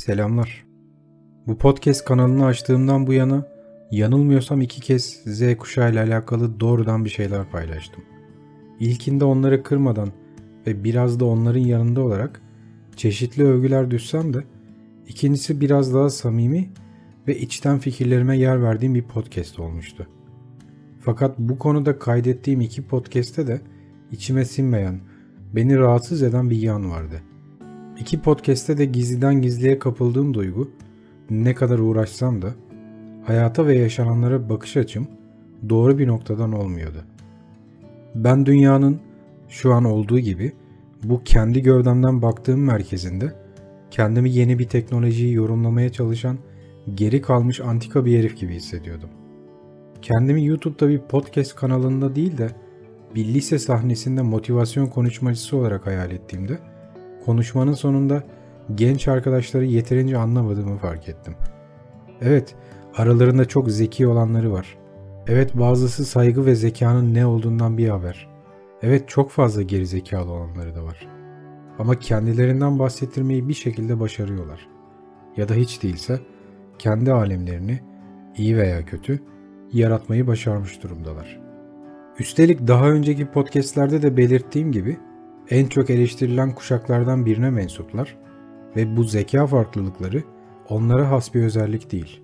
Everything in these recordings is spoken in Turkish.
Selamlar. Bu podcast kanalını açtığımdan bu yana yanılmıyorsam iki kez Z kuşağı ile alakalı doğrudan bir şeyler paylaştım. İlkinde onları kırmadan ve biraz da onların yanında olarak çeşitli övgüler düşsem de ikincisi biraz daha samimi ve içten fikirlerime yer verdiğim bir podcast olmuştu. Fakat bu konuda kaydettiğim iki podcast'te de içime sinmeyen, beni rahatsız eden bir yan vardı. İki podcast'te de gizliden gizliye kapıldığım duygu ne kadar uğraşsam da hayata ve yaşananlara bakış açım doğru bir noktadan olmuyordu. Ben dünyanın şu an olduğu gibi bu kendi gövdemden baktığım merkezinde kendimi yeni bir teknolojiyi yorumlamaya çalışan geri kalmış antika bir herif gibi hissediyordum. Kendimi YouTube'da bir podcast kanalında değil de bir lise sahnesinde motivasyon konuşmacısı olarak hayal ettiğimde konuşmanın sonunda genç arkadaşları yeterince anlamadığımı fark ettim. Evet, aralarında çok zeki olanları var. Evet bazısı saygı ve zekanın ne olduğundan bir haber. Evet çok fazla geri zekalı olanları da var. Ama kendilerinden bahsettirmeyi bir şekilde başarıyorlar. Ya da hiç değilse kendi alemlerini iyi veya kötü yaratmayı başarmış durumdalar. Üstelik daha önceki podcastlerde de belirttiğim gibi en çok eleştirilen kuşaklardan birine mensuplar ve bu zeka farklılıkları onlara has bir özellik değil.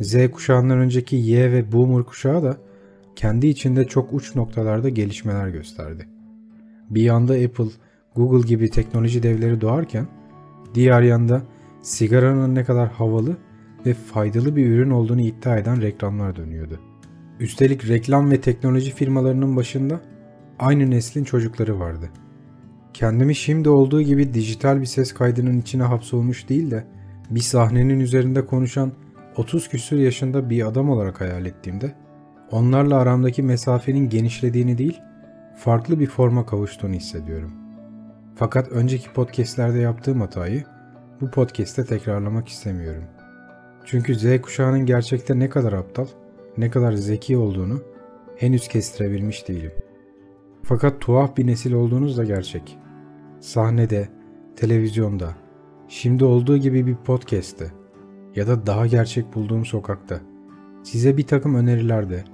Z kuşağından önceki Y ve Boomer kuşağı da kendi içinde çok uç noktalarda gelişmeler gösterdi. Bir yanda Apple, Google gibi teknoloji devleri doğarken diğer yanda sigaranın ne kadar havalı ve faydalı bir ürün olduğunu iddia eden reklamlar dönüyordu. Üstelik reklam ve teknoloji firmalarının başında aynı neslin çocukları vardı. Kendimi şimdi olduğu gibi dijital bir ses kaydının içine hapsolmuş değil de bir sahnenin üzerinde konuşan 30 küsur yaşında bir adam olarak hayal ettiğimde onlarla aramdaki mesafenin genişlediğini değil, farklı bir forma kavuştuğunu hissediyorum. Fakat önceki podcastlerde yaptığım hatayı bu podcast'te tekrarlamak istemiyorum. Çünkü Z kuşağının gerçekte ne kadar aptal, ne kadar zeki olduğunu henüz kestirebilmiş değilim. Fakat tuhaf bir nesil olduğunuz da gerçek. Sahnede, televizyonda, şimdi olduğu gibi bir podcast'te ya da daha gerçek bulduğum sokakta size bir takım önerilerde,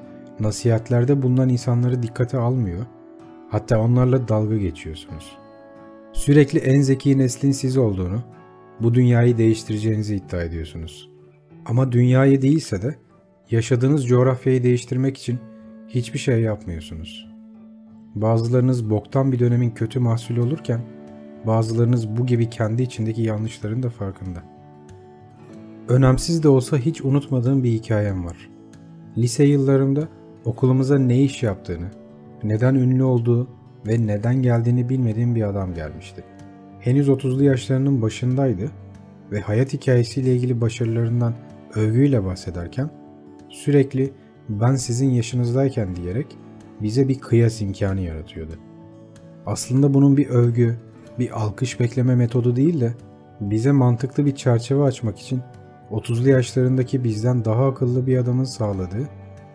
nasihatlerde bulunan insanları dikkate almıyor, hatta onlarla dalga geçiyorsunuz. Sürekli en zeki neslin siz olduğunu, bu dünyayı değiştireceğinizi iddia ediyorsunuz. Ama dünyayı değilse de yaşadığınız coğrafyayı değiştirmek için hiçbir şey yapmıyorsunuz. Bazılarınız boktan bir dönemin kötü mahsulü olurken bazılarınız bu gibi kendi içindeki yanlışların da farkında. Önemsiz de olsa hiç unutmadığım bir hikayem var. Lise yıllarımda okulumuza ne iş yaptığını, neden ünlü olduğu ve neden geldiğini bilmediğim bir adam gelmişti. Henüz 30'lu yaşlarının başındaydı ve hayat hikayesiyle ilgili başarılarından övgüyle bahsederken sürekli ben sizin yaşınızdayken diyerek bize bir kıyas imkanı yaratıyordu. Aslında bunun bir övgü, bir alkış bekleme metodu değil de bize mantıklı bir çerçeve açmak için 30'lu yaşlarındaki bizden daha akıllı bir adamın sağladığı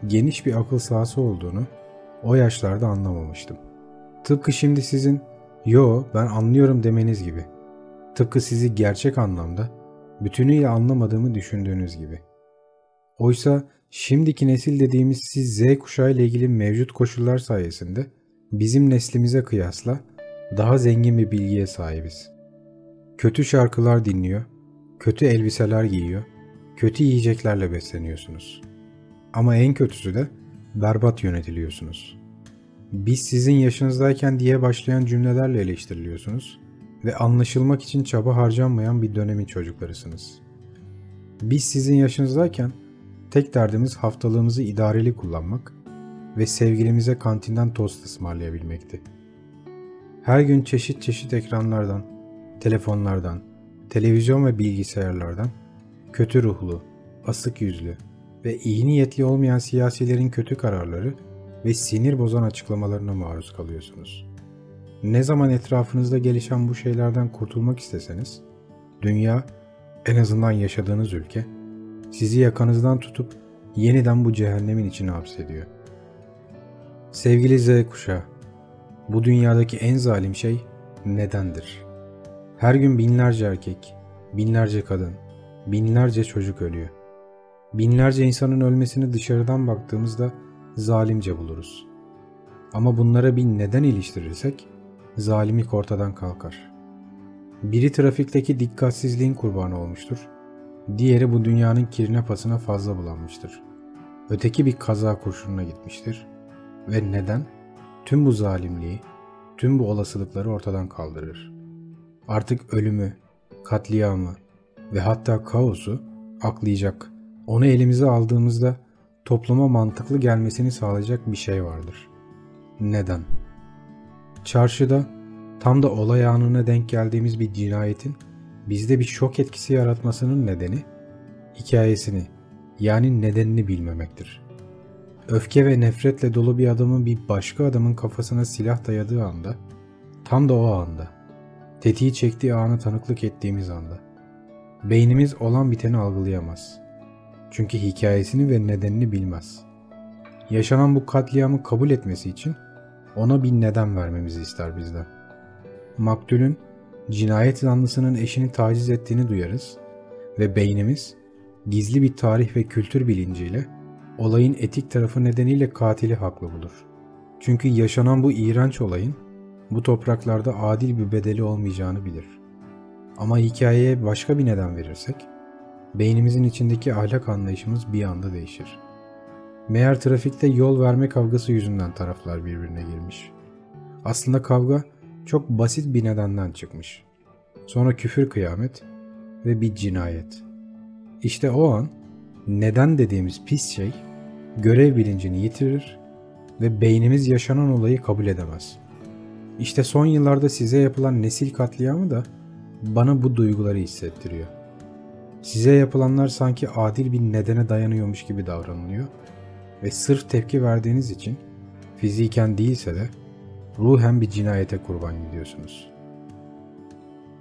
geniş bir akıl sahası olduğunu o yaşlarda anlamamıştım. Tıpkı şimdi sizin yo ben anlıyorum demeniz gibi. Tıpkı sizi gerçek anlamda bütünüyle anlamadığımı düşündüğünüz gibi. Oysa şimdiki nesil dediğimiz siz Z kuşağı ile ilgili mevcut koşullar sayesinde bizim neslimize kıyasla daha zengin bir bilgiye sahibiz. Kötü şarkılar dinliyor, kötü elbiseler giyiyor, kötü yiyeceklerle besleniyorsunuz. Ama en kötüsü de berbat yönetiliyorsunuz. Biz sizin yaşınızdayken diye başlayan cümlelerle eleştiriliyorsunuz ve anlaşılmak için çaba harcanmayan bir dönemin çocuklarısınız. Biz sizin yaşınızdayken tek derdimiz haftalığımızı idareli kullanmak ve sevgilimize kantinden tost ısmarlayabilmekti. Her gün çeşit çeşit ekranlardan, telefonlardan, televizyon ve bilgisayarlardan kötü ruhlu, asık yüzlü ve iyi niyetli olmayan siyasilerin kötü kararları ve sinir bozan açıklamalarına maruz kalıyorsunuz. Ne zaman etrafınızda gelişen bu şeylerden kurtulmak isteseniz, dünya, en azından yaşadığınız ülke, sizi yakanızdan tutup yeniden bu cehennemin içine hapsediyor. Sevgili Z kuşağı, bu dünyadaki en zalim şey nedendir. Her gün binlerce erkek, binlerce kadın, binlerce çocuk ölüyor. Binlerce insanın ölmesini dışarıdan baktığımızda zalimce buluruz. Ama bunlara bir neden iliştirirsek zalimlik ortadan kalkar. Biri trafikteki dikkatsizliğin kurbanı olmuştur. Diğeri bu dünyanın kirine pasına fazla bulanmıştır. Öteki bir kaza kurşununa gitmiştir. Ve neden? Tüm bu zalimliği, tüm bu olasılıkları ortadan kaldırır. Artık ölümü, katliamı ve hatta kaosu aklayacak, onu elimize aldığımızda topluma mantıklı gelmesini sağlayacak bir şey vardır. Neden? Çarşıda tam da olay anına denk geldiğimiz bir cinayetin bizde bir şok etkisi yaratmasının nedeni hikayesini yani nedenini bilmemektir. Öfke ve nefretle dolu bir adamın bir başka adamın kafasına silah dayadığı anda, tam da o anda, tetiği çektiği anı tanıklık ettiğimiz anda, beynimiz olan biteni algılayamaz. Çünkü hikayesini ve nedenini bilmez. Yaşanan bu katliamı kabul etmesi için ona bir neden vermemizi ister bizden. Maktulün cinayet zanlısının eşini taciz ettiğini duyarız ve beynimiz gizli bir tarih ve kültür bilinciyle olayın etik tarafı nedeniyle katili haklı bulur. Çünkü yaşanan bu iğrenç olayın bu topraklarda adil bir bedeli olmayacağını bilir. Ama hikayeye başka bir neden verirsek, beynimizin içindeki ahlak anlayışımız bir anda değişir. Meğer trafikte yol verme kavgası yüzünden taraflar birbirine girmiş. Aslında kavga çok basit bir nedenden çıkmış. Sonra küfür kıyamet ve bir cinayet. İşte o an neden dediğimiz pis şey görev bilincini yitirir ve beynimiz yaşanan olayı kabul edemez. İşte son yıllarda size yapılan nesil katliamı da bana bu duyguları hissettiriyor. Size yapılanlar sanki adil bir nedene dayanıyormuş gibi davranılıyor ve sırf tepki verdiğiniz için fiziken değilse de ruhen bir cinayete kurban gidiyorsunuz.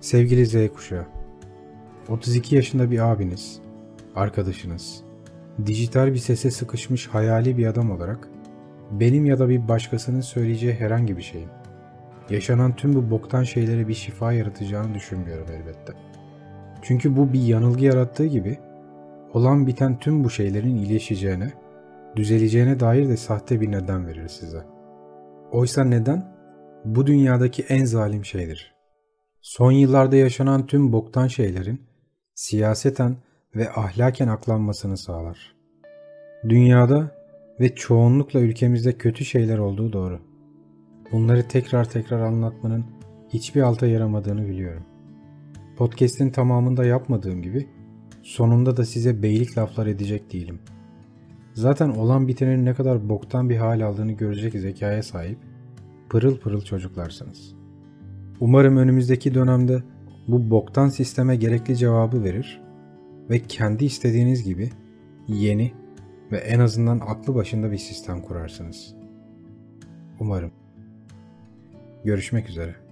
Sevgili Z kuşağı, 32 yaşında bir abiniz, arkadaşınız, dijital bir sese sıkışmış hayali bir adam olarak benim ya da bir başkasının söyleyeceği herhangi bir şeyin yaşanan tüm bu boktan şeylere bir şifa yaratacağını düşünmüyorum elbette. Çünkü bu bir yanılgı yarattığı gibi olan biten tüm bu şeylerin iyileşeceğine, düzeleceğine dair de sahte bir neden verir size. Oysa neden? Bu dünyadaki en zalim şeydir. Son yıllarda yaşanan tüm boktan şeylerin siyaseten ve ahlaken aklanmasını sağlar. Dünyada ve çoğunlukla ülkemizde kötü şeyler olduğu doğru. Bunları tekrar tekrar anlatmanın hiçbir alta yaramadığını biliyorum. Podcast'in tamamında yapmadığım gibi sonunda da size beylik laflar edecek değilim. Zaten olan bitenin ne kadar boktan bir hal aldığını görecek zekaya sahip pırıl pırıl çocuklarsınız. Umarım önümüzdeki dönemde bu boktan sisteme gerekli cevabı verir ve kendi istediğiniz gibi yeni ve en azından aklı başında bir sistem kurarsınız. Umarım. Görüşmek üzere.